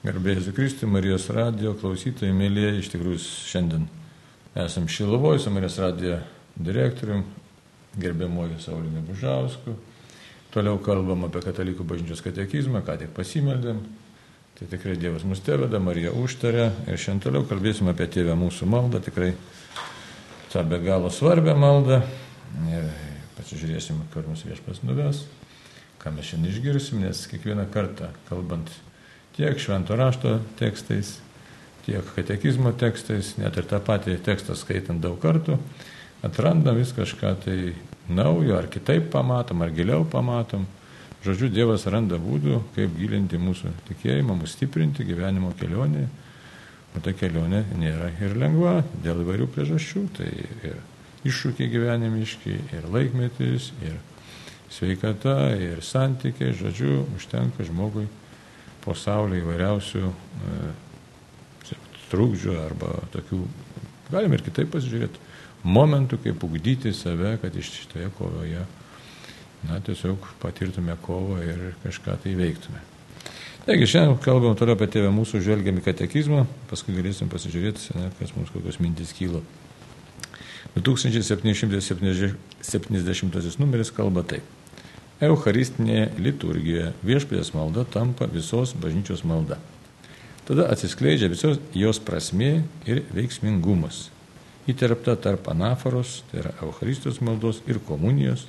Garbėjus Kristui, Marijos radio klausytojai, mėlyje, iš tikrųjų šiandien esam Šilovoje su Marijos radio direktorium, gerbiamoju Sauliniu Bužausku. Toliau kalbam apie katalikų bažnyčios katekizmą, ką tik pasimeldėm. Tai tikrai Dievas mus teveda, Marija užtarė ir šiandien toliau kalbėsim apie tėvę mūsų maldą, tikrai tą be galo svarbę maldą. Ir pasižiūrėsim, kur mus viešpas nuves, ką mes šiandien išgirsim, nes kiekvieną kartą kalbant tiek švento rašto tekstais, tiek katekizmo tekstais, net ir tą patį tekstą skaitant daug kartų, atrandam vis kažką tai naujo, ar kitaip pamatom, ar giliau pamatom. Žodžiu, Dievas randa būdų, kaip gilinti mūsų tikėjimą, mūsų stiprinti gyvenimo kelionį. O ta kelionė nėra ir lengva dėl įvairių priežasčių. Tai ir iššūkiai gyvenimiški, ir laikmetis, ir sveikata, ir santykiai. Žodžiu, užtenka žmogui po saulė įvairiausių e, trūkdžių arba tokių, galim ir kitaip pasižiūrėti, momentų, kaip ugdyti save, kad iš šitoje kovoje, na, tiesiog patirtume kovą ir kažką tai veiktume. Taigi, šiandien kalbam toliau apie tėvę mūsų, žvelgiam į katekizmą, paskui galėsim pasižiūrėti, ne, kas mums kokios mintys kyla. 2770 numeris kalba taip. Eucharistinėje liturgijoje viešpės malda tampa visos bažnyčios malda. Tada atsiskleidžia visos jos prasmė ir veiksmingumas. Įterpta tarp anaforos, tai yra Eucharistijos maldos ir komunijos,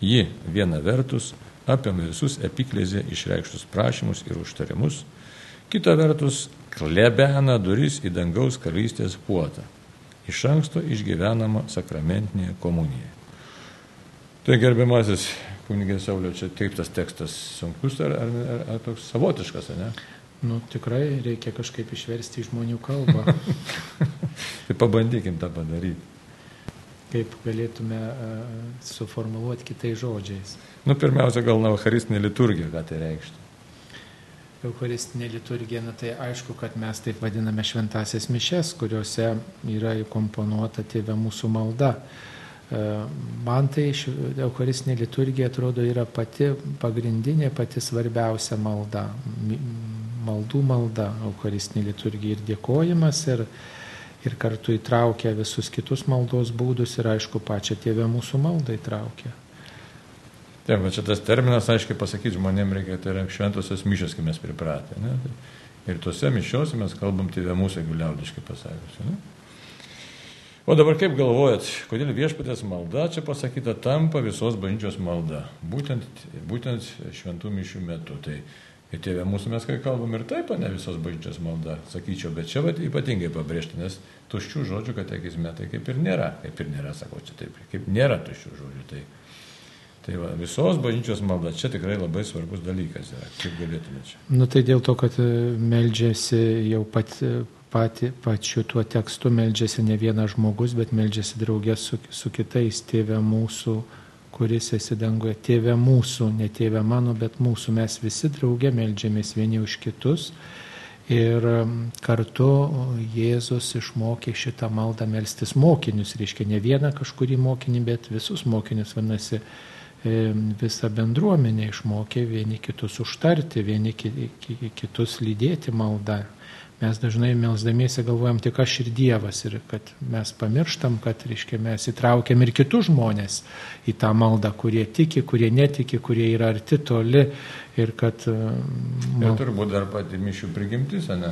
ji viena vertus apima visus epiklezė išreikštus prašymus ir užtarimus, kita vertus klebena duris į dangaus karalystės puotą. Iš anksto išgyvenama sakramentinė komunija. Tai gerbiamasis kunigė Saulė, čia kaip tas tekstas sunkus ar, ar, ar, ar toks savotiškas, ne? Nu, tikrai reikia kažkaip išversti į žmonių kalbą. tai pabandykim tą padaryti. Kaip galėtume uh, suformuoluoti kitais žodžiais. Nu, pirmiausia, gal Eucharistinė liturgija, ką tai reikštų. Eucharistinė liturgija, na tai aišku, kad mes taip vadiname šventasias mišes, kuriuose yra įkomponuota tėvė mūsų malda. Uh, man tai Eucharistinė liturgija atrodo yra pati pagrindinė, pati svarbiausia malda. Maldų malda, Eucharistinė liturgija ir dėkojimas ir, ir kartu įtraukia visus kitus maldos būdus ir aišku pačią tėvę mūsų maldą įtraukia. Taip, bet čia tas terminas, aiškiai pasakyti žmonėms reikia, tai yra šventosios mišos, kai mes pripratę. Ne? Ir tuose mišiuose mes kalbam tėvę mūsų, jeigu liaudiškai pasakius. Ne? O dabar kaip galvojat, kodėl viešpatės malda čia pasakyta tampa visos bažnyčios malda, būtent, būtent šventų mišių metu. Tai ir tėvė mūsų mes kai kalbam ir taip, ne visos bažnyčios malda, sakyčiau, bet čia vat, ypatingai pabrėžti, nes tuščių žodžių katekizme tai kaip ir nėra, kaip ir nėra, sakau, čia taip, kaip nėra tuščių žodžių. Tai, tai va, visos bažnyčios malda čia tikrai labai svarbus dalykas yra, kaip galėtume čia. Nu tai dėl to, kad meldžiasi jau pat pati, pačiu tuo tekstu meldžiasi ne vienas žmogus, bet meldžiasi draugės su, su kitais, tėvė mūsų, kuris esi danguje, tėvė mūsų, ne tėvė mano, bet mūsų, mes visi draugė meldžiamės vieni už kitus. Ir kartu Jėzus išmokė šitą maldą melstis mokinius, reiškia ne vieną kažkurį mokinį, bet visus mokinius, vadinasi, visą bendruomenę išmokė vieni kitus užtarti, vieni kitus lydėti maldą. Mes dažnai melzdamiesi galvojam tik aš ir Dievas ir kad mes pamirštam, kad reiškia, mes įtraukiam ir kitus žmonės į tą maldą, kurie tiki, kurie netiki, kurie yra arti toli ir kad... Mal... Ir turbūt dar pati mišių prigimtis, ne?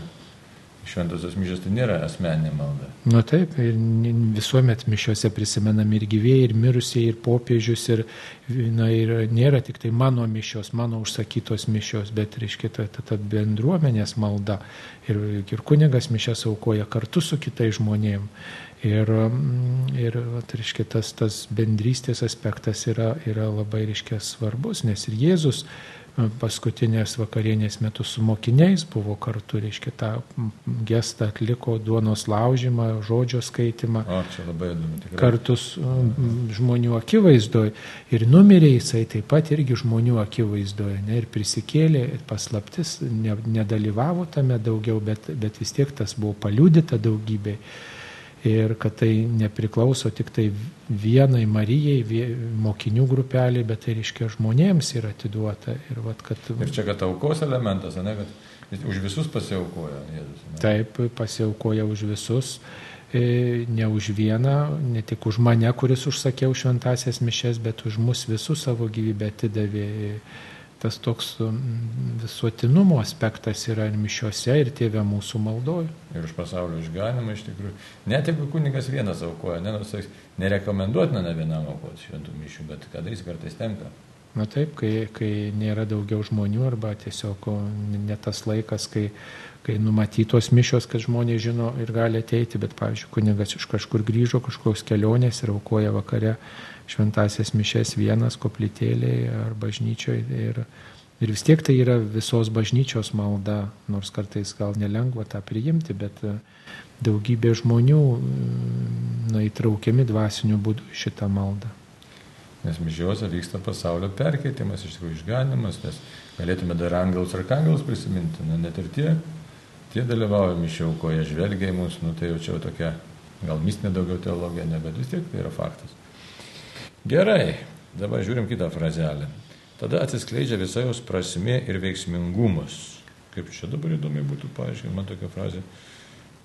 Šventosios mišios tai nėra asmeninė malda. Na taip, ir visuomet mišiuose prisimenami ir gyvėjai, ir mirusieji, ir popiežius, ir, na, ir nėra tik tai mano mišios, mano užsakytos mišios, bet, reiškia, ta, ta, ta bendruomenės malda. Ir, ir kunigas mišias aukoja kartu su kitais žmonėmis. Ir, ir reiškia, tas, tas bendrystės aspektas yra, yra labai, reiškia, svarbus, nes ir Jėzus paskutinės vakarienės metu su mokiniais buvo kartu, reiškia, tą gestą atliko duonos laužimą, žodžio skaitimą. O, čia labai įdomu. Kartu su žmonių akivaizdoje. Ir numirė jisai taip pat irgi žmonių akivaizdoje. Ne, ir prisikėlė, paslaptis, ne, nedalyvavo tame daugiau, bet, bet vis tiek tas buvo paliudyta daugybė ir kad tai nepriklauso tik tai vienai Marijai, mokinių grupeliai, bet tai reiškia žmonėms yra atiduota. Ir, vat, kad... ir čia, kad aukos elementas, ne, kad Už visus pasiaukoja Jėzus. Ne? Taip, pasiaukoja už visus, e, ne už vieną, ne tik už mane, kuris užsakiau šventasias mišes, bet už mus visus savo gyvybę atidavė. Tas toks visuotinumo aspektas yra ir mišiuose, ir tėvė mūsų maldoju. Ir už pasaulio išganimą iš tikrųjų. Net jeigu kunigas vienas aukoja, ne, nors nerekomenduotina ne vienam aukoti šventų mišių, bet kada jis kartais tenka. Na taip, kai, kai nėra daugiau žmonių arba tiesiog ne tas laikas, kai, kai numatytos mišios, kad žmonės žino ir gali ateiti, bet, pavyzdžiui, kunigas iš kažkur grįžo, kažkoks kelionės ir aukoja vakare šventasias mišes vienas koplytėlėje ar bažnyčioje. Ir, ir vis tiek tai yra visos bažnyčios malda, nors kartais gal nelengva tą priimti, bet daugybė žmonių na, įtraukiami dvasiniu būdu šitą maldą. Nes mišiuose vyksta pasaulio perkeitimas, iš tikrųjų išganimas, nes galėtume dar angelus ar kangelus prisiminti, na net ir tie, tie dalyvauja mišiau, ko jie žvelgia į mus, nu tai jau čia tokia gal mistinė daugiau teologija, ne, bet vis tiek tai yra faktas. Gerai, dabar žiūrim kitą frazelę. Tada atsiskleidžia visa jos prasme ir veiksmingumas. Kaip čia dabar įdomi būtų paaiškinti, man tokia frazė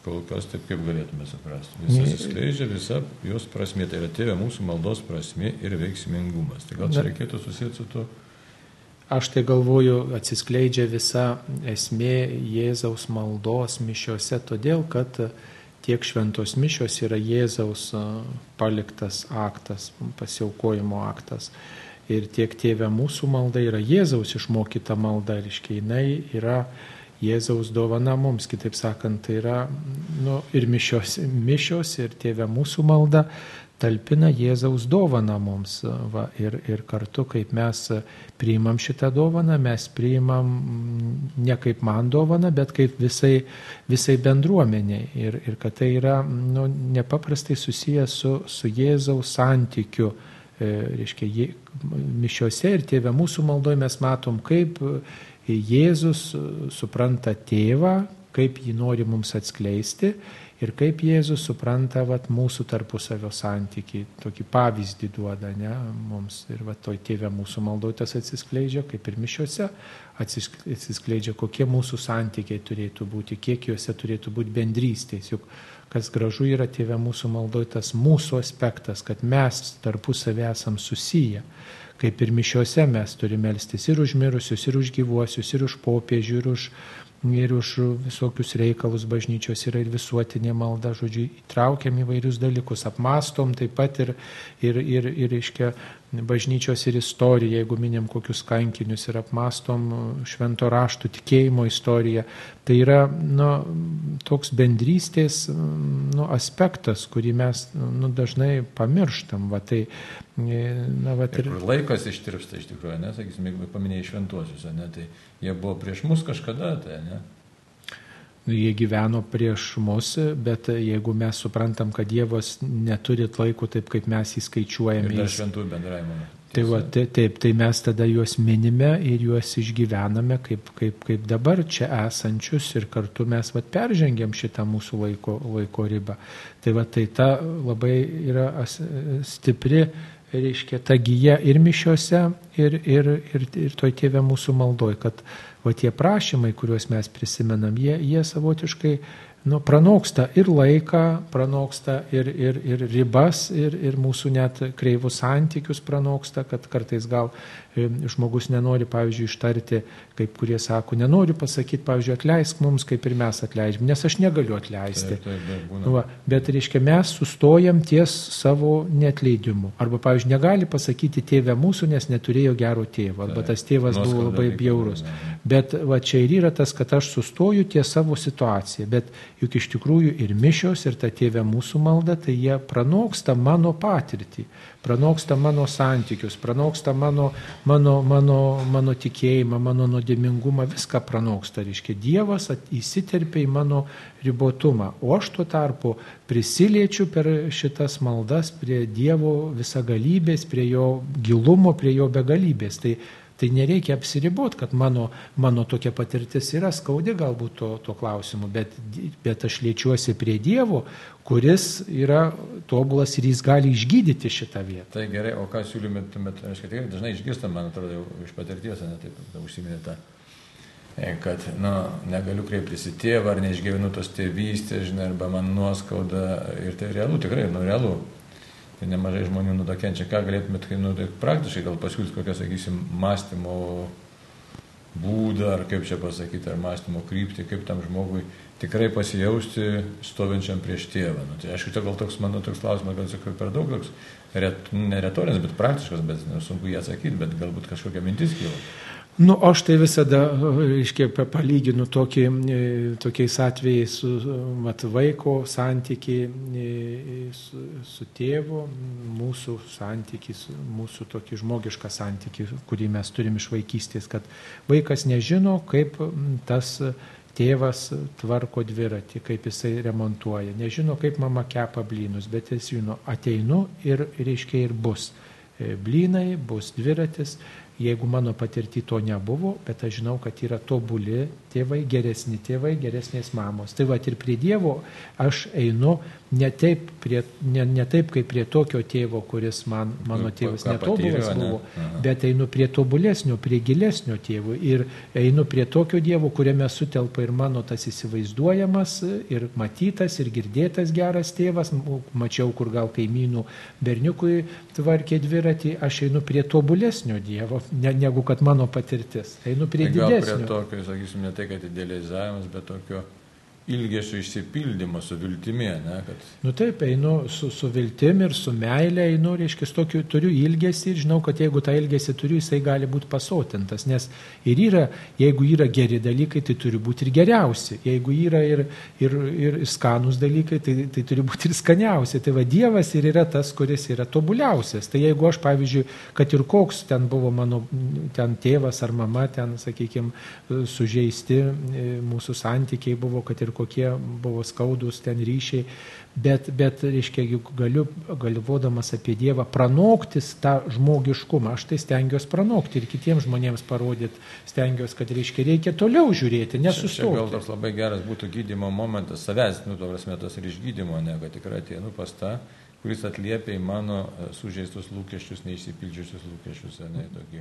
Kol kas taip kaip galėtume suprasti. Visas įskleidžia visa jos prasme, tai yra tėvė mūsų maldos prasme ir veiksmingumas. Tai gal čia reikėtų susijęti su tuo? Aš tai galvoju, atsiskleidžia visa esmė Jėzaus maldos mišiuose, todėl kad tiek šventos mišios yra Jėzaus paliktas aktas, pasiaukojimo aktas. Ir tiek tėvė mūsų malda yra Jėzaus išmokyta malda, reiškia, jinai yra Jėzaus dovana mums, kitaip sakant, tai yra nu, ir mišios, mišios, ir tėvė mūsų malda talpina Jėzaus dovaną mums. Va, ir, ir kartu, kaip mes priimam šitą dovaną, mes priimam ne kaip man dovaną, bet kaip visai, visai bendruomeniai. Ir, ir kad tai yra nu, nepaprastai susijęs su, su Jėzaus santykiu. E, reiškia, mišiuose ir tėvė mūsų maldoje mes matom, kaip Jėzus supranta tėvą, kaip jį nori mums atskleisti ir kaip Jėzus supranta vat, mūsų tarpusavio santykiai, tokį pavyzdį duoda ne, mums. Ir va toj tėvė mūsų maldotas atsiskleidžia, kaip ir mišiuose atsiskleidžia, kokie mūsų santykiai turėtų būti, kiek juose turėtų būti bendrystės. Juk kas gražu yra tėvė mūsų maldotas mūsų aspektas, kad mes tarpusavį esam susiję. Kaip ir mišiuose mes turime melstis ir už mirusius, ir už gyvuosius, ir už popiežių, ir už, ir už visokius reikalus bažnyčios yra ir visuotinė malda, žodžiu, įtraukiam įvairius dalykus, apmastom taip pat ir, ir, ir, ir iškia, bažnyčios ir istoriją, jeigu minim kokius kankinius ir apmastom švento raštų tikėjimo istoriją. Tai yra nu, toks bendrystės nu, aspektas, kurį mes nu, dažnai pamirštam. Va, tai, na, va, ir... ir laikas ištirpsta iš tikrųjų, nesakysime, jeigu paminėjai šventuosius, ne, tai jie buvo prieš mus kažkada, tai ne? Jie gyveno prieš mus, bet jeigu mes suprantam, kad Dievas neturi laiko taip, kaip mes įskaičiuojame. Ir šventųjų bendravimo. Tai va, taip, taip, tai mes tada juos minime ir juos išgyvename kaip, kaip, kaip dabar čia esančius ir kartu mes va, peržengiam šitą mūsų laiko, laiko ribą. Tai va, tai ta labai yra stipri, reiškia, ta gyja ir mišiuose, ir, ir, ir, ir toj tėvė mūsų maldoj, kad O tie prašymai, kuriuos mes prisimenam, jie, jie savotiškai nu, pranoksta ir laiką, pranoksta ir, ir, ir ribas, ir, ir mūsų net kreivus santykius pranoksta, kad kartais gal žmogus nenori, pavyzdžiui, ištarti, kaip kurie sako, nenori pasakyti, pavyzdžiui, atleisk mums, kaip ir mes atleidžiam, nes aš negaliu atleisti. Taip, taip, taip, nu, Va, bet, reiškia, mes sustojam ties savo netleidimu. Arba, pavyzdžiui, negali pasakyti tėvę mūsų, nes neturėjo gero tėvo, arba tas tėvas buvo labai bjaurus. Bet va, čia ir yra tas, kad aš sustoju ties savo situaciją. Bet juk iš tikrųjų ir mišios, ir ta tėvė mūsų malda, tai jie pranoksta mano patirtį, pranoksta mano santykius, pranoksta mano, mano, mano, mano tikėjimą, mano nuodėmingumą, viską pranoksta. Reiškia, Dievas įsiterpia į mano ribotumą, o aš tuo tarpu prisiliečiu per šitas maldas prie Dievo visagalybės, prie jo gilumo, prie jo begalybės. Tai Tai nereikia apsiriboti, kad mano, mano tokia patirtis yra skaudi galbūt to, to klausimu, bet, bet aš liečiuosi prie Dievo, kuris yra tobulas ir jis gali išgydyti šitą vietą. Tai gerai, o ką siūlymėtumėt, aš kad tikrai dažnai išgirstam, man atrodo, iš patirties, ne taip, užsiminė tą. e, kad, na, nu, negaliu kreiptis į tėvą, ar neišgyvenu tos tėvystės, žinai, arba man nuoskauda. Ir tai realu, tikrai, nu, realu. Tai nemažai žmonių nudakenčia, ką galėtumėt, nu, tai praktiškai gal pasiūlyti kokią, sakysim, mąstymo būdą, ar kaip čia pasakyti, ar mąstymo kryptį, kaip tam žmogui tikrai pasijausti stovinčiam prieš tėvą. Nu, tai aišku, čia gal toks, mano toks klausimas, gal sakau, per daug toks, ret, ne retorinis, bet praktiškas, bet nu, sunku jį atsakyti, bet galbūt kažkokia mintis kyla. Nu, aš tai visada, reiškia, palyginu tokį, e, tokiais atvejais su mat, vaiko santykiai e, su, su tėvu, mūsų santykiai, mūsų tokį žmogišką santykį, kurį mes turim iš vaikystės, kad vaikas nežino, kaip tas tėvas tvarko dviratį, kaip jisai remontuoja, nežino, kaip mama kepa blynus, bet jis žino, ateinu ir, reiškia, ir bus e, blynai, bus dviratis Jeigu mano patirti to nebuvo, bet aš žinau, kad yra tobuli tėvai, geresni tėvai, geresnės mamos. Tai va ir prie Dievo aš einu ne taip, prie, ne, ne taip kaip prie tokio tėvo, kuris man, mano tėvas netobulas buvo, ne? bet einu prie tobulesnio, prie gilesnio tėvo ir einu prie tokio Dievo, kuriame sutelpa ir mano tas įsivaizduojamas, ir matytas, ir girdėtas geras tėvas. Mačiau, kur gal kaimynų berniukui tvarkė dviratį, aš einu prie tobulesnio Dievo, ne, negu kad mano patirtis. Einu prie tai didesnio. Prie tokio, sakysim, ne tai, kad idealizavimas, bet tokio ilgesio išsipildymo, su viltimi, ne? Kad... Nu taip, einu su, su viltim ir su meilė, einu, reiškia, tokiu, turiu ilgesį ir žinau, kad jeigu tą ilgesį turiu, jisai gali būti pasotintas, nes ir yra, jeigu yra geri dalykai, tai turi būti ir geriausi, jeigu yra ir, ir, ir skanus dalykai, tai, tai turi būti ir skaniausi. Tai va Dievas ir yra tas, kuris yra tobuliausias. Tai jeigu aš, pavyzdžiui, kad ir koks ten buvo mano ten tėvas ar mama, ten, sakykime, sužeisti e, mūsų santykiai buvo, kad ir kokie buvo skaudus ten ryšiai, bet, bet reiškia, galiu, galvodamas apie Dievą, pranoktis tą žmogiškumą. Aš tai stengiuosi pranokti ir kitiems žmonėms parodyti, stengiuosi, kad reiškia, reikia toliau žiūrėti, nesustoti. Gal toks labai geras būtų gydimo momentas, savęs, nu, to prasme, tas ir išgydymo, ne, kad tikrai ateinu pas tą kuris atliepia į mano e, sužeistus lūkesčius, neišsipildžiusius lūkesčius, ne, tokį,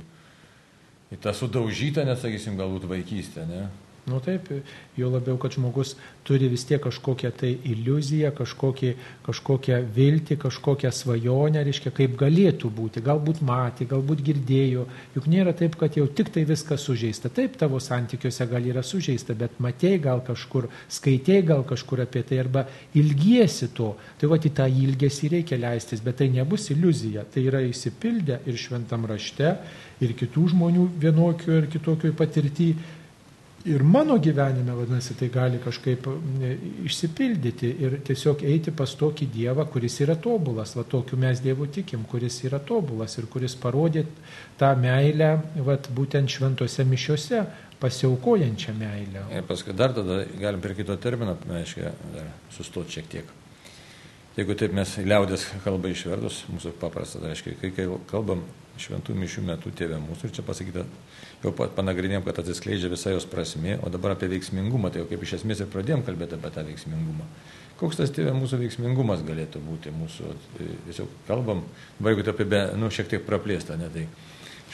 į tą sudaužytą, nesakysim, galbūt vaikystę, ne, Nu taip, jo labiau, kad žmogus turi vis tiek kažkokią tai iliuziją, kažkokį, kažkokią viltį, kažkokią svajonę, reiškia, kaip galėtų būti. Galbūt matė, galbūt girdėjo. Juk nėra taip, kad jau tik tai viskas sužeista. Taip, tavo santykiuose gal yra sužeista, bet matėjai gal kažkur, skaitėjai gal kažkur apie tai arba ilgiesi to. Tai va, į tą ilgesį reikia leistis, bet tai nebus iliuzija. Tai yra įsipildę ir šventam rašte, ir kitų žmonių vienokių ir kitokių patirtyje ir mano gyvenime, vadinasi, tai gali kažkaip išsipildyti ir tiesiog eiti pas tokį Dievą, kuris yra tobulas, va tokiu mes Dievu tikim, kuris yra tobulas ir kuris parodė tą meilę, va būtent šventose mišiuose, pasiaukojančią meilę. Ir paskui dar tada galim prie kito termino, aiškiai, dar sustoti šiek tiek. Jeigu taip mes liaudės kalbą išvertus, mūsų paprasta, tai reiškia, kai kalbam šventų mišių metu tėvė mūsų ir čia pasakyta, jau panagrinėjom, kad atsiskleidžia visa jos prasme, o dabar apie veiksmingumą, tai jau kaip iš esmės ir pradėjom kalbėti apie tą veiksmingumą. Koks tas tėvė mūsų veiksmingumas galėtų būti mūsų, e, tiesiog kalbam, dabar jeigu tai apie, nu, šiek tiek praplėsta, ne tai.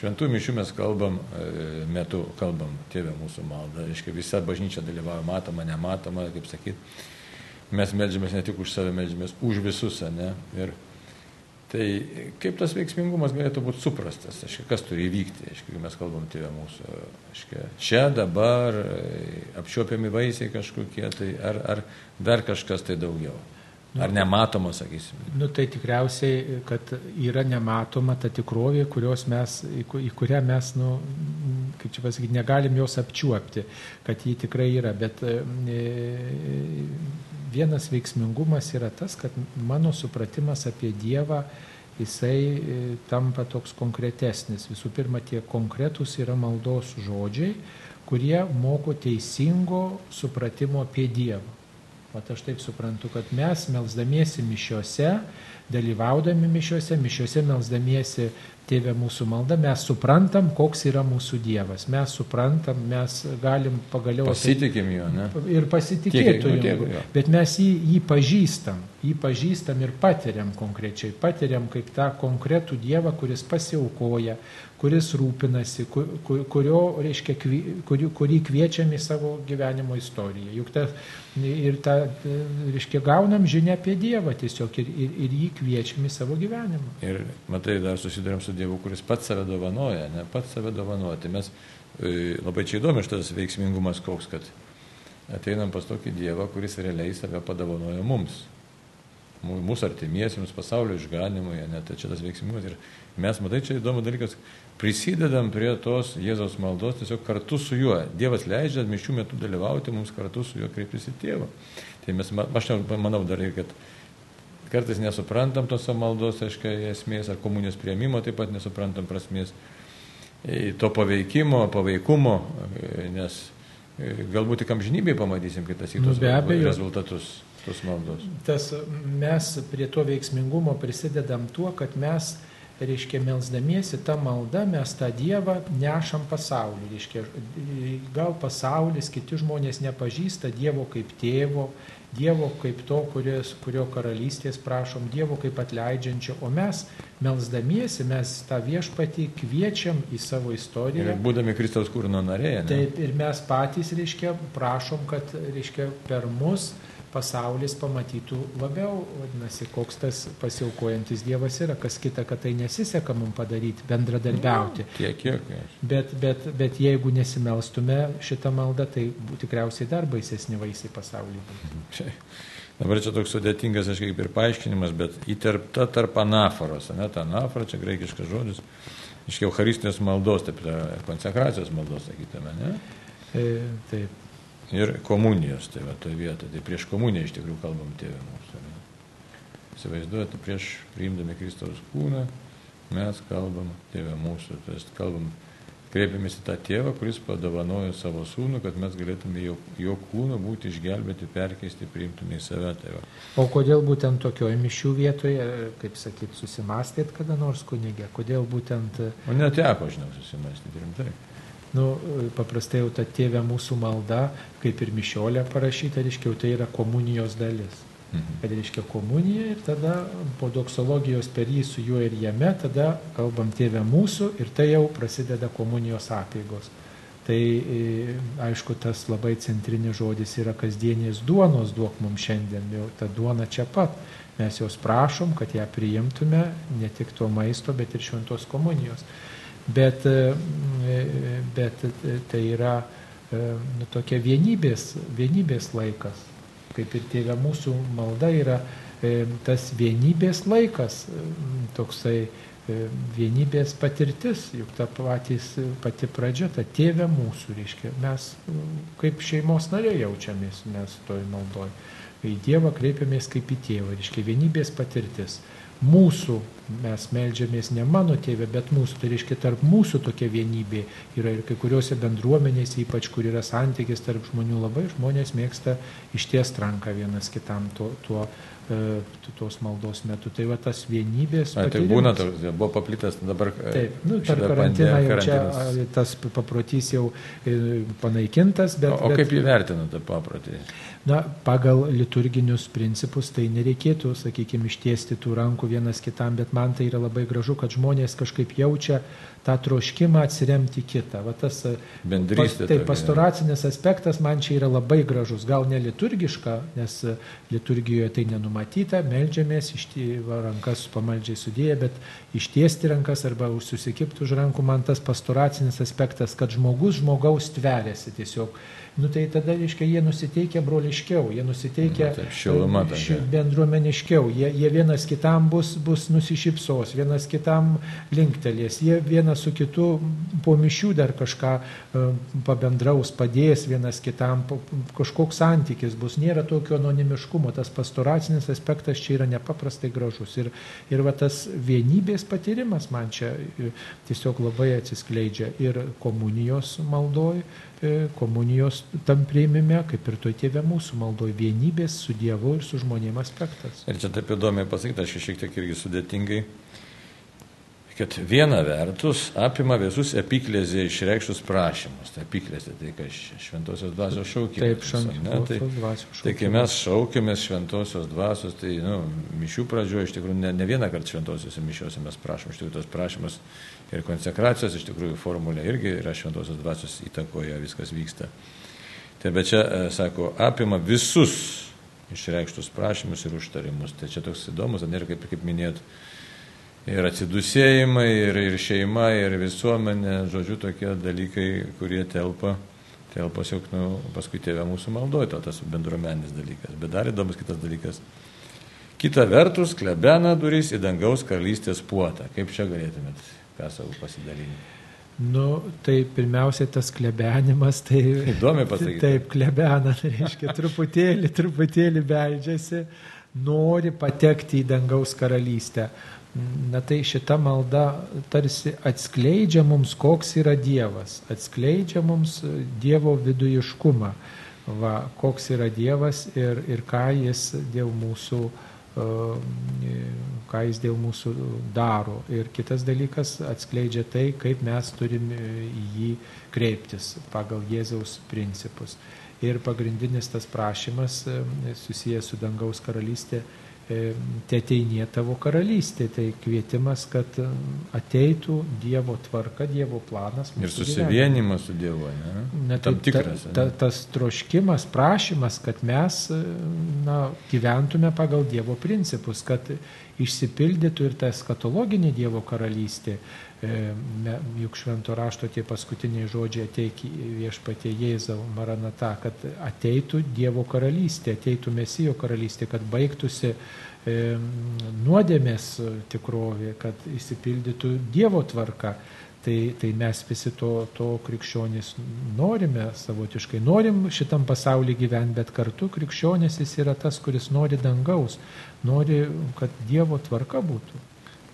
Šventų mišių mes kalbam, e, metu kalbam tėvė mūsų maldą, reiškia visa bažnyčia dalyvauja, matoma, nematoma, kaip sakyt mes melžiamės ne tik už save, melžiamės už visus, ne? Ir tai kaip tas veiksmingumas galėtų būti suprastas, aiškia, kas turi įvykti, aiškia, mes kalbam tėvę mūsų, aiškia, čia dabar apčiuopiami vaisiai kažkokie, tai ar, ar dar kažkas tai daugiau. Ar nematoma, sakysim? Nu, tai tikriausiai, kad yra nematoma ta tikrovė, mes, į kurią mes, nu, kaip čia pasakyti, negalim jos apčiuopti, kad ji tikrai yra. Bet e, vienas veiksmingumas yra tas, kad mano supratimas apie Dievą, jisai e, tampa toks konkretesnis. Visų pirma, tie konkretūs yra maldos žodžiai, kurie moko teisingo supratimo apie Dievą. O aš taip suprantu, kad mes melzdamiesi mišiuose, dalyvaudami mišiuose, mišiuose melzdamiesi tėvė mūsų malda, mes suprantam, koks yra mūsų Dievas. Mes suprantam, mes galim pagaliau... Pasitikim jo, ne? Ir pasitikėtume. Bet mes jį, jį pažįstam. Jį pažįstam ir patiriam konkrečiai. Patiriam kaip tą konkretų Dievą, kuris pasiaukoja, kuris rūpinasi, kurio, reiškia, kurį, kurį kviečiam į savo gyvenimo istoriją. Juk ta, ir tą, reiškia, gaunam žinę apie Dievą tiesiog ir, ir, ir jį kviečiam į savo gyvenimą. Ir matai, dar susidurėm su Dievu, kuris pats save dovanoja, ne pats save dovanoja. Tai mes e, labai čia įdomi šitas veiksmingumas koks, kad ateinam pas tokį Dievą, kuris realiai save padovanoja mums mūsų artimiesiems, pasaulio išganimui, net tai čia tas veiksmingumas. Ir mes, matai, čia įdomus dalykas, prisidedam prie tos Jėzaus maldos tiesiog kartu su juo. Dievas leidžia mišių metu dalyvauti, mums kartu su juo kreiptis į tėvą. Tai mes, aš manau dar ir, kad kartais nesuprantam tos maldos, aiškiai, esmės, ar komunijos prieimimo taip pat nesuprantam prasmės, e, to paveikimo, paveikumo, e, nes e, galbūt tik amžinybėje pamatysim kitas įtos nu, rezultatus tos maldos. Tas mes prie to veiksmingumo prisidedam tuo, kad mes, reiškia, melzdamiesi tą maldą, mes tą Dievą nešam pasaulį. Reiškia, gal pasaulis, kiti žmonės nepažįsta Dievo kaip tėvo, Dievo kaip to, kuris, kurio karalystės prašom, Dievo kaip atleidžiančio, o mes melzdamiesi, mes tą viešpatį kviečiam į savo istoriją. Ir būdami Kristaus kūrino narėje. Taip, ir mes patys, reiškia, prašom, kad, reiškia, per mus pasaulis pamatytų labiau, vadinasi, koks tas pasiaukojantis Dievas yra, kas kita, kad tai nesiseka mums padaryti, bendradarbiauti. Nu, tiek, kiek. Bet, bet, bet jeigu nesimelstume šitą maldą, tai tikriausiai dar baisesni vaisiai pasaulyje. Dabar čia toks sudėtingas, aš kaip ir paaiškinimas, bet įterpta tarp anaforos, ne, ta anafora, čia graikiškas žodis, iš Eucharistinės maldos, taip, konsekracijos maldos, sakytume, ne? E, taip ir komunijos, tai va toje vietoje. Tai prieš komuniją iš tikrųjų kalbam tėvė mūsų. Įsivaizduojate, prieš priimdami Kristaus kūną mes kalbam tėvė mūsų, tai kalbam, kreipiamės į tą tėvą, kuris padovanojo savo sūnų, kad mes galėtume jo, jo kūną būti išgelbėti, perkeisti, priimtume į save tėvą. O kodėl būtent tokioje mišių vietoje, kaip sakyt, susimastėt kada nors kunigė, kodėl būtent... O neteko, žinau, susimastyti rimtai nu, paprastai jau ta tėvė mūsų malda, kaip ir mišiolė parašyta, reiškia, tai yra komunijos dalis. Mhm. Kad reiškia komunija ir tada po doksologijos per jį su juo ir jame, tada kalbam tėvė mūsų ir tai jau prasideda komunijos apėgos. Tai e, aišku, tas labai centrinis žodis yra kasdienės duonos duok mums šiandien, jau ta duona čia pat. Mes jos prašom, kad ją priimtume ne tik to maisto, bet ir šventos komunijos bet, e, bet tai yra e, nu, tokia vienybės, vienybės laikas. Kaip ir tėvė mūsų malda yra e, tas vienybės laikas, toksai vienybės patirtis, juk ta patys, pati pradžia, ta tėvė mūsų, reiškia, mes kaip šeimos nariai jaučiamės mes toj maldoj. Į Dievą kreipiamės kaip į tėvą, reiškia vienybės patirtis mūsų, mes melžiamės ne mano tėvė, bet mūsų, tai reiškia tarp mūsų tokia vienybė yra ir kai kuriuose bendruomenėse, ypač kur yra santykis tarp žmonių, labai žmonės mėgsta išties ranką vienas kitam tuo, tuo E, tos maldos metu. Tai va tas vienybės. A, tai būna, buvo paplitas dabar. E, Taip, nu, per karantiną jau čia tas paprotys jau e, panaikintas. Bet, o, o kaip įvertina tą paprotį? Na, pagal liturginius principus tai nereikėtų, sakykime, ištiesti tų rankų vienas kitam, bet man tai yra labai gražu, kad žmonės kažkaip jaučia tą troškimą atsiremti kitą. Va tas e, Bendrystė. Tai pastoracinis aspektas man čia yra labai gražus, gal ne liturgiška, nes e, liturgijoje tai nenumatyta, melžiamės, va, rankas pamaldžiai sudėję, bet ištiesti rankas arba susikipti už rankų man tas pastoracinis aspektas, kad žmogus žmogaus tveriasi tiesiog nu tai tada, reiškia, jie nusiteikia broliškiau, jie nusiteikia nu, taip, šiluma, ši, bendruomeniškiau, jie, jie vienas kitam bus, bus nusišypsos, vienas kitam linktelės, jie vienas su kitu po mišių dar kažką uh, pabendraus, padės vienas kitam, kažkoks santykis bus, nėra tokio anonimiškumo, tas pastoracinis aspektas čia yra nepaprastai gražus. Ir, ir va tas vienybės patyrimas man čia e, tiesiog labai atsiskleidžia ir komunijos maldoj, E, komunijos tam prieimime, kaip ir toj tėvė mūsų maldoje, vienybės su Dievu ir su žmonėmis aspektas. Ir čia taip įdomiai pasakyta, aš šiek tiek irgi sudėtingai. Kad viena vertus apima visus epiklezėje išreikštus prašymus. Tai epiklezė, tai kas šventosios dvasios šaukimas. Taip, šventosios tai, dvasios šaukimas. Tai kai mes šaukėmės šventosios dvasios, tai nu, mišių pradžioje iš tikrųjų ne, ne vieną kartą šventosios mišiuose mes prašom, iš tikrųjų tos prašymus ir konsekracijos iš tikrųjų formulė irgi yra šventosios dvasios įtakoje, viskas vyksta. Tai bet čia, e, sako, apima visus išreikštus prašymus ir užtarimus. Tai čia toks įdomus, ir kaip, kaip minėjot, ir atsidusėjimai, ir, ir šeima, ir visuomenė, žodžiu, tokie dalykai, kurie telpa, telpa jau nu, paskui tėvė mūsų maldoja, tas bendruomenis dalykas. Bet dar įdomus kitas dalykas. Kita vertus, klebena duris į dangaus karalystės puotą. Kaip čia galėtumėt ką savo pasidalinti? Nu, tai pirmiausia, tas klebenimas, tai... Įdomi pasakyti. Taip, klebena, tai reiškia, truputėlį, truputėlį beldžiasi, nori patekti į dangaus karalystę. Na tai šita malda tarsi atskleidžia mums, koks yra Dievas, atskleidžia mums Dievo vidujiškumą, va, koks yra Dievas ir, ir ką jis dėl mūsų, ką jis dėl mūsų daro. Ir kitas dalykas atskleidžia tai, kaip mes turim į jį kreiptis pagal Jėzaus principus. Ir pagrindinis tas prašymas susijęs su dangaus karalystė E, te ateinė tavo karalystė. Tai kvietimas, kad e, ateitų Dievo tvarka, Dievo planas. Ir susivienimas su Dievu, ne? Na, tai Tam tikras. Ta, ta, tas troškimas, prašymas, kad mes e, na, gyventume pagal Dievo principus, kad išsipildytų ir ta eskatologinė Dievo karalystė. Juk švento rašto tie paskutiniai žodžiai ateik viešpatie Jėzau Maranata, kad ateitų Dievo karalystė, ateitų Mesijo karalystė, kad baigtųsi nuodėmės tikrovė, kad įsipildytų Dievo tvarka. Tai, tai mes visi to, to krikščionys norime savotiškai, norim šitam pasaulyje gyventi, bet kartu krikščionis jis yra tas, kuris nori dangaus, nori, kad Dievo tvarka būtų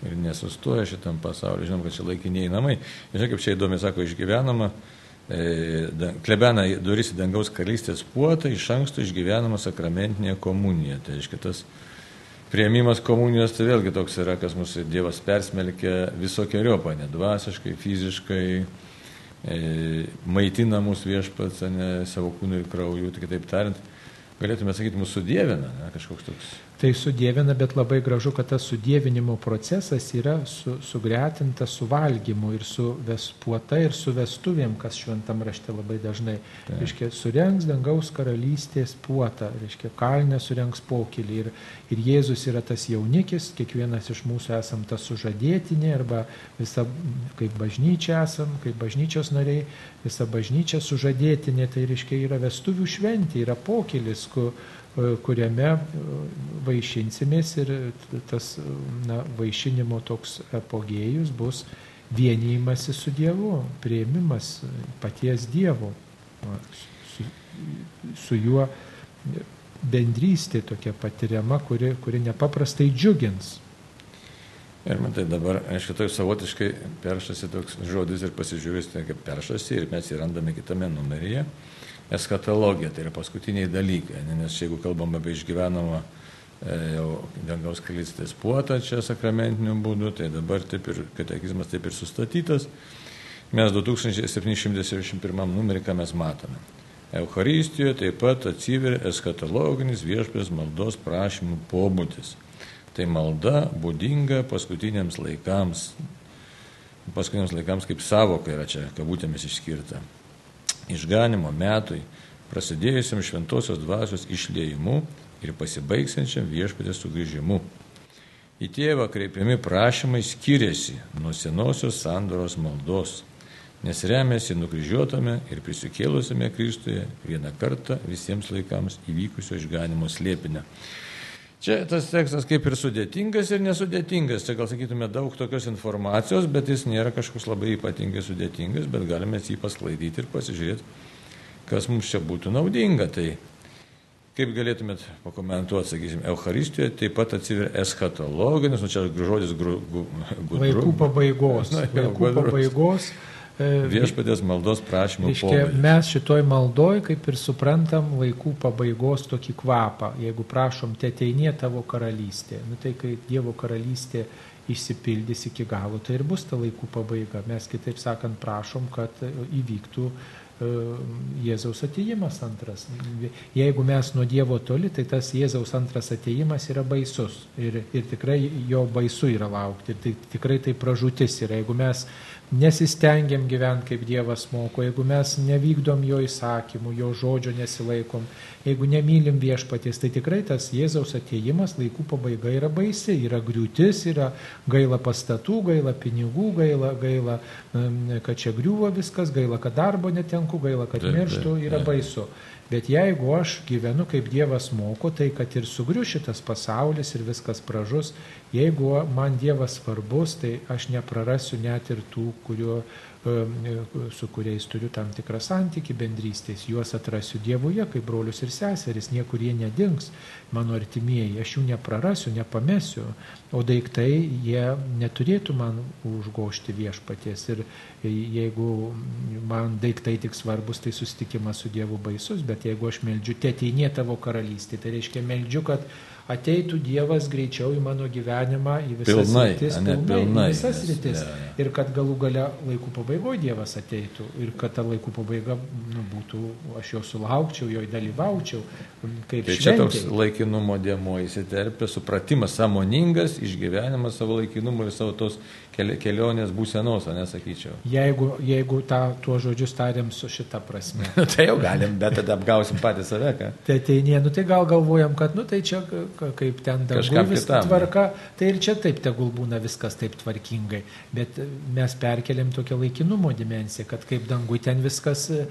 ir nesustoja šitam pasauliu. Žinom, kad čia laikiniai namai. Žinai, kaip čia įdomi, sako, išgyvenama, e, klebena duris į dangaus karalystės puotą, iš anksto išgyvenama sakramentinė komunija. Tai reiškia, tas prieimimas komunijos tai vėlgi toks yra, kas mūsų Dievas persmelkia visokiojopą, ne dvasiškai, fiziškai, e, maitina mūsų viešpats, ne savo kūnų ir kraujų, tai kitaip tariant, galėtume sakyti, mūsų dievina, ne, kažkoks toks tai sudėvina, bet labai gražu, kad tas sudėvinimo procesas yra su, sugretintas su valgymu ir su vespuota ir su vestuvėm, kas šventam rašte labai dažnai. Tai. Reiškia, surengs dangaus karalystės puotą, reiškia, kalnė surengs pokylį ir, ir Jėzus yra tas jaunikis, kiekvienas iš mūsų esam tas sužadėtinė arba visa, kaip bažnyčia esam, kaip bažnyčios nariai, visa bažnyčia sužadėtinė, tai reiškia yra vestuvių šventė, yra pokylis, kur kuriame e, vaišinsimės ir tas na, vaišinimo toks apogėjus bus vienijimas su Dievu, prieimimas paties Dievo, su, su juo bendrystė tokia patiriama, kuri, kuri nepaprastai džiugins. Ir man tai dabar, aišku, tai savotiškai peršasi toks žodis ir pasižiūrėsite, kaip peršasi ir mes jį randame kitame numeryje eskatologija, tai yra paskutiniai dalykai, nes jeigu kalbam apie išgyvenamą e, jau dangaus kalystės puotą čia sakramentiniu būdu, tai dabar taip ir katekizmas taip ir sustatytas. Mes 2771 numerį, ką mes matome. Eucharistijoje taip pat atsiveria eskatologinis viešpės maldos prašymų pobūdis. Tai malda būdinga paskutiniams laikams, paskutiniams laikams kaip savoka yra čia kabutėmis išskirta išganimo metui, prasidėjusiam šventosios dvasios išlėjimu ir pasibaigsiančiam viešpatės sugrįžimu. Į tėvą kreipiami prašymai skiriasi nuo senosios sandoros maldos, nes remiasi nukryžiuotame ir prisikėlusiame Kristuje vieną kartą visiems laikams įvykusio išganimo slėpinę. Čia tas tekstas kaip ir sudėtingas ir nesudėtingas. Čia gal sakytume daug tokios informacijos, bet jis nėra kažkoks labai ypatingai sudėtingas, bet galime jį pasklaidyti ir pasižiūrėti, kas mums čia būtų naudinga. Tai kaip galėtumėt pakomentuoti, sakysim, Euharistijoje taip pat atsiveria eschatologinis, nu čia žodis gru, gu, gudru. Vaikų pabaigos. Na, jau, Vaikų gudrus. pabaigos Viešpatės maldos prašymų. Reiškia, mes šitoj maldoj kaip ir suprantam laikų pabaigos tokį kvapą. Jeigu prašom, te ateinė tavo karalystė. Nu, tai kai Dievo karalystė išsipildys iki galo, tai ir bus ta laikų pabaiga. Mes kitaip sakant prašom, kad įvyktų e, Jėzaus ateimas antras. Jeigu mes nuo Dievo toli, tai tas Jėzaus antras ateimas yra baisus. Ir, ir tikrai jo baisu yra laukti. Ir tai, tikrai tai pražūtis yra. Jeigu mes nesistengiam gyventi kaip Dievas moko, jeigu mes nevykdom jo įsakymų, jo žodžio nesilaikom, jeigu nemylim viešpaties, tai tikrai tas Jėzaus ateimas laikų pabaiga yra baisi, yra griūtis, yra gaila pastatų, gaila pinigų, gaila, gaila kad čia griūva viskas, gaila, kad darbo netenku, gaila, kad mirštu, yra baisu. Bet jeigu aš gyvenu kaip Dievas moko, tai kad ir sugriu šitas pasaulis ir viskas pražus, jeigu man Dievas svarbus, tai aš neprarasiu net ir tų, kurio su kuriais turiu tam tikrą santyki bendrystės, juos atrasiu Dievuje kaip brolius ir seseris, niekur jie nedings, mano artimieji, aš jų neprarasiu, nepamesiu, o daiktai jie neturėtų man užgošti viešpaties. Ir jeigu man daiktai tik svarbus, tai susitikimas su Dievu baisus, bet jeigu aš meldžiu, te ateinė tavo karalystė, tai reiškia meldžiu, kad ateitų Dievas greičiau į mano gyvenimą, į visas pilnai, rytis, pilnai, pilnai, visas rytis. Ja, ja. Ir kad galų gale laikų pabaigoje Dievas ateitų ir kad ta laikų pabaiga nu, būtų, aš jo sulaukčiau, jo dalyvaučiau. Tai šventė. čia toks laikinumo dėmo įsiterpia, supratimas, samoningas išgyvenimas savo laikinumo ir savo tos kelionės būsenos, nesakyčiau. Jeigu, jeigu tą, tuo žodžius tariam su šita prasme. tai jau galim, bet tada apgausim patį save, ką. Tai tai ne, nu tai gal galvojam, kad, nu tai čia kaip ten dabar viskas tvarka, tai ir čia taip tegul būna viskas taip tvarkingai. Bet mes perkeliam tokią laikinumo dimensiją, kad kaip dangui ten viskas e,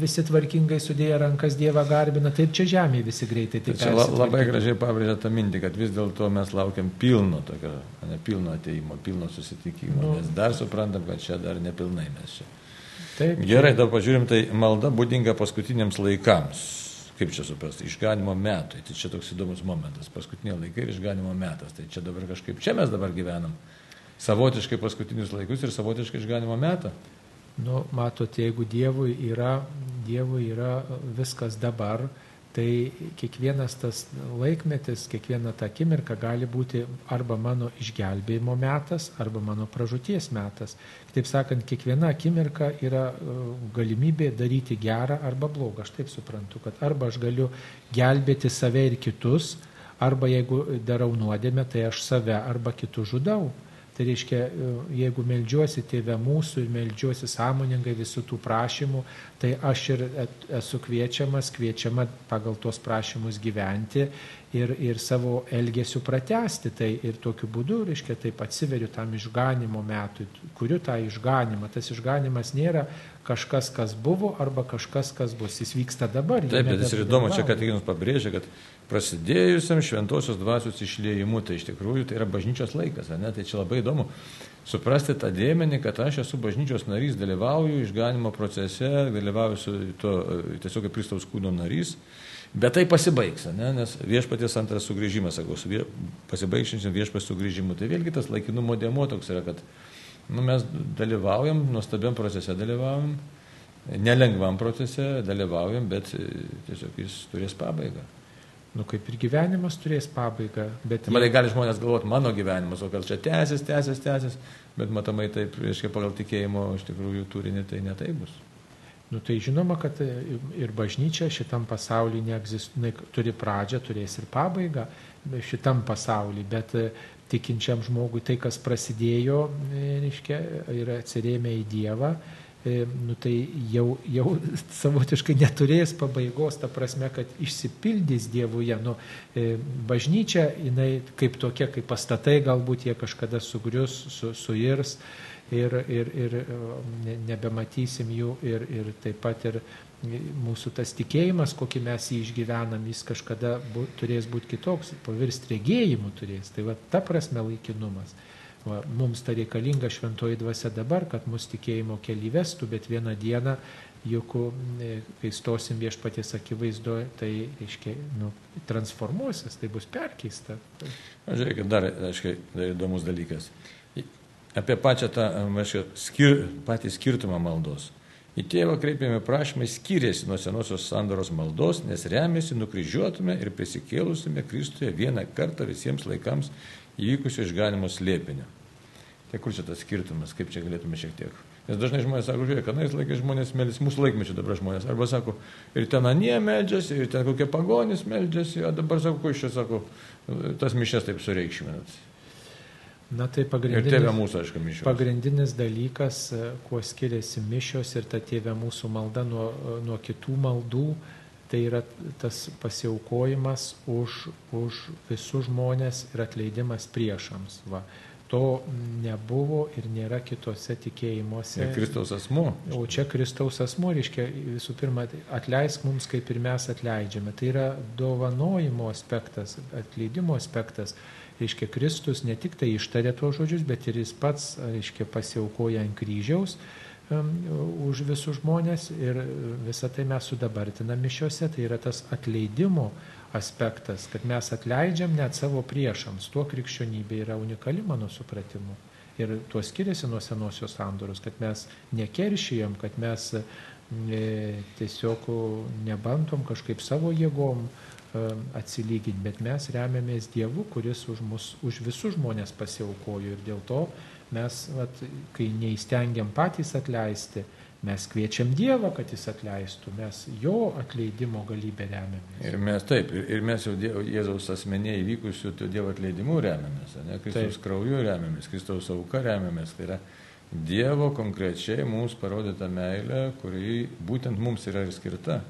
visi tvarkingai sudėję rankas Dievą garbina, taip čia žemėje visi greitai. Tai čia labai gražiai pabrėžia tą mintį, kad vis dėlto mes laukiam pilno tokio, ne pilno ateimo, pilno susitikimo susitikimo, nu. nes dar suprantam, kad čia dar nepilnai mes čia. Taip, Gerai, dabar pažiūrim, tai malda būdinga paskutiniams laikams. Kaip čia suprasti, išganimo metai. Tai čia toks įdomus momentas. Paskutiniai laikai ir išganimo metas. Tai čia dabar kažkaip, čia mes dabar gyvenam. Savotiškai paskutinius laikus ir savotiškai išganimo metą. Nu, matot, jeigu Dievui yra, Dievui yra viskas dabar, tai kiekvienas tas laikmetis, kiekviena ta akimirka gali būti arba mano išgelbėjimo metas, arba mano pražūties metas. Kitaip sakant, kiekviena akimirka yra e, galimybė daryti gerą arba blogą. Aš taip suprantu, kad arba aš galiu gelbėti save ir kitus, arba jeigu darau nuodėmę, tai aš save arba kitus žudau. Tai reiškia, e, jeigu melžiuosi tėvę mūsų ir melžiuosi sąmoningai visų tų prašymų, tai aš ir esu kviečiamas, kviečiama pagal tuos prašymus gyventi ir, ir savo elgesių pratesti. Tai ir tokiu būdu, reiškia, taip atsiveriu tam išganimo metui, kuriu tą išganimą. Tas išganimas nėra kažkas, kas buvo arba kažkas, kas bus. Jis vyksta dabar. Taip, bet jis ir įdomu, čia, kad jums pabrėžia, kad prasidėjusiam šventosios dvasios išliejimu, tai iš tikrųjų tai yra bažnyčios laikas, ne? tai čia labai įdomu suprasti tą dėmenį, kad aš esu bažnyčios narys, dalyvauju išganimo procese, dalyvauju su to tiesiog kaip Kristaus kūno narys, bet tai pasibaigs, ne? nes viešpaties antras sugrįžimas, sakau, su vie, pasibaigšinčiam viešpaties sugrįžimu, tai vėlgi tas laikinumo dėmo toks yra, kad nu, mes dalyvaujam, nuostabiam procese dalyvaujam, nelengvam procese dalyvaujam, bet tiesiog jis turės pabaigą. Nu, kaip ir gyvenimas turės pabaigą. Bet matai, gali žmonės galvoti, mano gyvenimas, o gal čia tęsis, tęsis, tęsis, bet matomai taip, reiškia, pagal tikėjimo iš tikrųjų turinį tai netai bus. Nu, tai žinoma, kad ir bažnyčia šitam pasaulyje neegzistuoja, turi pradžią, turės ir pabaigą šitam pasaulyje, bet tikinčiam žmogui tai, kas prasidėjo, reiškia, yra atsirėmę į Dievą nu, tai jau, jau savotiškai neturės pabaigos, ta prasme, kad išsipildys Dievuje. Nu, e, bažnyčia, jinai kaip tokia, kaip pastatai, galbūt jie kažkada sugrius, su, suirs ir, ir, ir e, nebematysim jų ir, ir taip pat ir mūsų tas tikėjimas, kokį mes jį išgyvenam, jis kažkada bu, turės būti kitoks, pavirsti regėjimu turės. Tai va ta prasme laikinumas. Va, mums ta reikalinga šventoji dvasia dabar, kad mus tikėjimo keli vestų, bet vieną dieną, juk e, kai stosim viešpaties akivaizdoje, tai, reiškia, nu, transformuosis, tai bus perkeista. Žiūrėkit, dar, aiškiai, dar įdomus dalykas. Apie pačią tą, aiškia, skir, patį skirtumą maldos. Į tėvą kreipiami prašymai skiriasi nuo senosios sandoros maldos, nes remiasi nukryžiuotume ir prisikėlusiame Kristuje vieną kartą visiems laikams įvykusio išganimo slėpinio. Tai kur čia tas skirtumas, kaip čia galėtume šiek tiek. Nes dažnai žmonės sako, žiūrėk, kanais laikais žmonės meldžiasi, mūsų laikmečio dabar žmonės. Arba sako, ir ten anie meldžiasi, ir ten kokie pagonys meldžiasi, o dabar sako, ko iš čia sako, tas mišės taip sureikšminat. Na tai pagrindinis, ir tėvė mūsų, aišku, mišios. pagrindinis dalykas, kuo skiriasi mišios ir ta tėvė mūsų malda nuo, nuo kitų maldų, tai yra tas pasiaukojimas už, už visus žmonės ir atleidimas priešams. Va. To nebuvo ir nėra kitose tikėjimuose. Ir Kristaus asmo. O čia Kristaus asmo, reiškia, visų pirma, atleisk mums, kaip ir mes atleidžiame. Tai yra dovanojimo aspektas, atleidimo aspektas. Reiškia, Kristus ne tik tai ištarė tuos žodžius, bet ir jis pats, reiškia, pasiaukoja ant kryžiaus už visus žmonės ir visą tai mes sudabartiname mišiuose. Tai yra tas atleidimo aspektas kad mes atleidžiam net savo priešams. Tuo krikščionybė yra unikali mano supratimu. Ir tuo skiriasi nuo senosios sandoros, kad mes nekeršijom, kad mes e, tiesiog nebandom kažkaip savo jėgom atsilyginti, bet mes remiamės Dievu, kuris už, mus, už visus žmonės pasiaukojo ir dėl to mes, vat, kai neįstengiam patys atleisti, Mes kviečiam Dievą, kad jis atleistų, mes jo atleidimo galybę remiamės. Ir mes taip, ir, ir mes jau dievo, Jėzaus asmeniai įvykusių Dievo atleidimu remiamės, ne Kristaus taip. krauju remiamės, Kristaus auka remiamės. Tai yra Dievo konkrečiai mums parodyta meilė, kuri būtent mums yra ir skirta.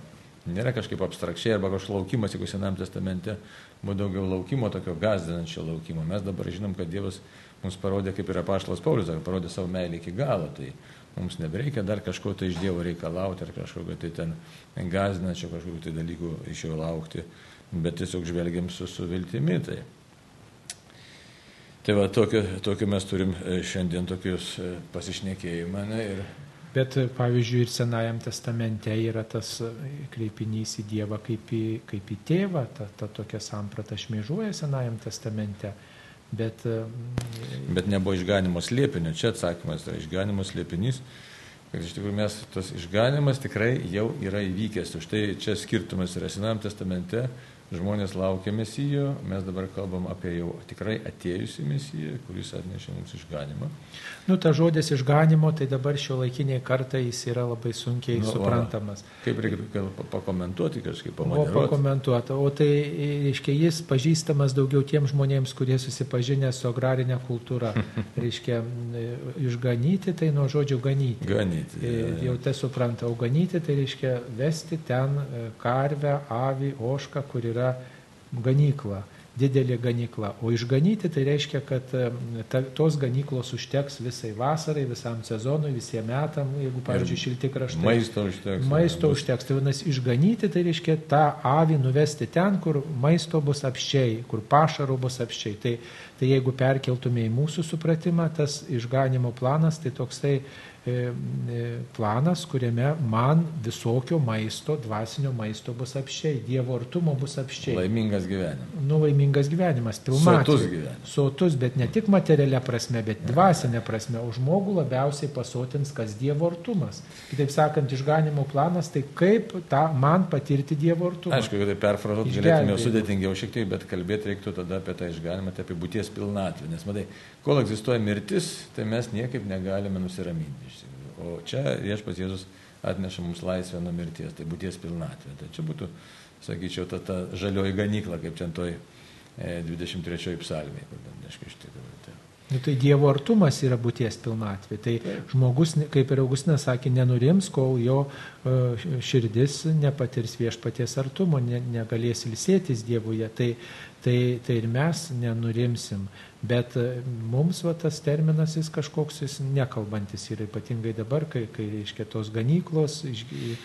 Nėra kažkaip abstrakčiai arba kažkoks laukimas, jeigu Senam testamente buvo daugiau laukimo, tokio gazdinančio laukimo. Mes dabar žinom, kad Dievas mums parodė, kaip yra paštas Paulius, parodė savo meilę iki galo. Tai Mums nebereikia dar kažko tai iš Dievo reikalauti ar kažkokio tai ten gazdinančio kažkokių tai dalykų iš jo laukti, bet tiesiog žvelgiam su, su viltimi. Tai. Tai va, tokio, tokio mes turim e, šiandien tokius e, pasišnekėjimą. Ne, ir... Bet, pavyzdžiui, ir Senajam testamente yra tas e, kreipinys į Dievą kaip į, kaip į tėvą, ta, ta tokia samprata šmėžuoja Senajam testamente. Bet, e, bet nebuvo išganimo slėpinio. Čia atsakymas yra išganimo slėpinys, kad iš tikrųjų mes tas išganimas tikrai jau yra įvykęs. Už tai čia skirtumas yra Senam testamente žmonės laukia mesijo, mes dabar kalbam apie jau tikrai atėjusi mesiją, kuris atnešė mums išganimą. Nu, ta žodis išganimo, tai dabar šio laikiniai kartai jis yra labai sunkiai nu, suprantamas. O, kaip reikia pakomentuoti kažkaip, pamoderuoti? O pakomentuoti. O tai, reiškia, jis pažįstamas daugiau tiem žmonėms, kurie susipažinę su agrarinė kultūra. reiškia, išganyti, tai nuo žodžių ganyti. Ganyti. Ja, ja. Jau tai supranta, o ganyti tai reiškia vesti ten e, karvę, avį, ošką, kuri yra ganykla, didelė ganykla. O išganyti tai reiškia, kad ta, tos ganyklos užteks visai vasarai, visam sezonui, visiems metam, jeigu, pavyzdžiui, šilti kraštai. Maisto užteks. Maisto užteks. Tai vadinasi, išganyti tai reiškia tą avį nuvesti ten, kur maisto bus apščiai, kur pašaro bus apščiai. Tai, tai jeigu perkeltume į mūsų supratimą, tas išganimo planas, tai toksai E, e, planas, kuriame man visokio maisto, dvasinio maisto bus apščiai, Dievo artumo bus apščiai. Laimingas gyvenimas. Nu, laimingas gyvenimas, pilnatvė. Sotus gyvenimas. Sotus, bet ne tik materialia prasme, bet dvasinė prasme. O žmogų labiausiai pasotins, kas Dievo artumas. Kitaip sakant, išganimo planas, tai kaip tą man patirti Dievo artumą. Aišku, kad tai perfrazuot galėtume sudėtingiau šiek tiek, bet kalbėti reiktų tada apie tą išganimą, tai apie būties pilnatvę. Nes matai, kol egzistuoja mirtis, tai mes niekaip negalime nusiraminti. O čia viešpas Jėzus atneša mums laisvę nuo mirties, tai būties pilnatvė. Tai čia būtų, sakyčiau, ta, ta žalioji ganykla, kaip čia toj 23 psalmėje, kur ten, aišku, iš tikrųjų. Tai. Nu, tai Dievo artumas yra būties pilnatvė. Tai Taip. žmogus, kaip ir Augustinas sakė, nenurims, kol jo uh, širdis nepatirs viešpaties artumo, ne, negalės ilsėtis Dievuje. Tai, tai, tai ir mes nenurimsim. Bet e, mums va, tas terminas jis kažkoks jis nekalbantis yra ypatingai dabar, kai, kai reiškia tos ganyklos, iš, e,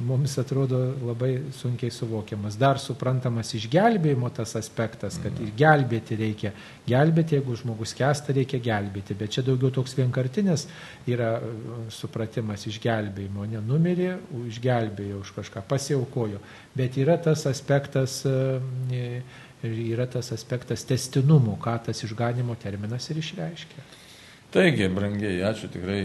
mums atrodo labai sunkiai suvokiamas. Dar suprantamas išgelbėjimo tas aspektas, kad mhm. gelbėti reikia. Gelbėti, jeigu žmogus kesta, reikia gelbėti. Bet čia daugiau toks vienkartinis yra e, supratimas išgelbėjimo. Nenumirė, išgelbėjo už kažką, pasiaukojo. Bet yra tas aspektas. E, ir yra tas aspektas testinumo, ką tas išganimo terminas ir išreiškia. Taigi, brangiai, ačiū tikrai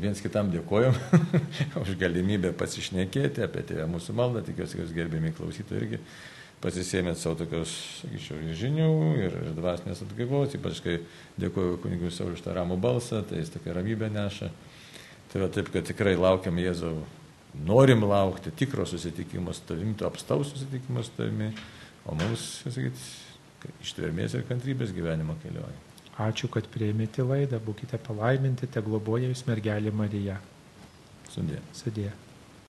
viens kitam dėkojom už galimybę pasišnekėti apie tėvę mūsų maldą, tikiuosi, kad jūs gerbėmiai klausytojai irgi pasisėmėt savo tokios, sakyčiau, žinių, ir, ir dvasinės atgaivos, ypač kai dėkoju kunigui savo už tą ramų balsą, tai jis tokia ramybė neša. Tai va taip, kad tikrai laukiam Jėzau, norim laukti tikro susitikimo su tavimi, to apstaus susitikimo su tavimi, o mums, sakyti, ištvermės ir kantrybės gyvenimo kelionė. Ačiū, kad prieimėte laidą, būkite palaiminti, te globoja jūs mergelė Marija. Sudė. Sudė.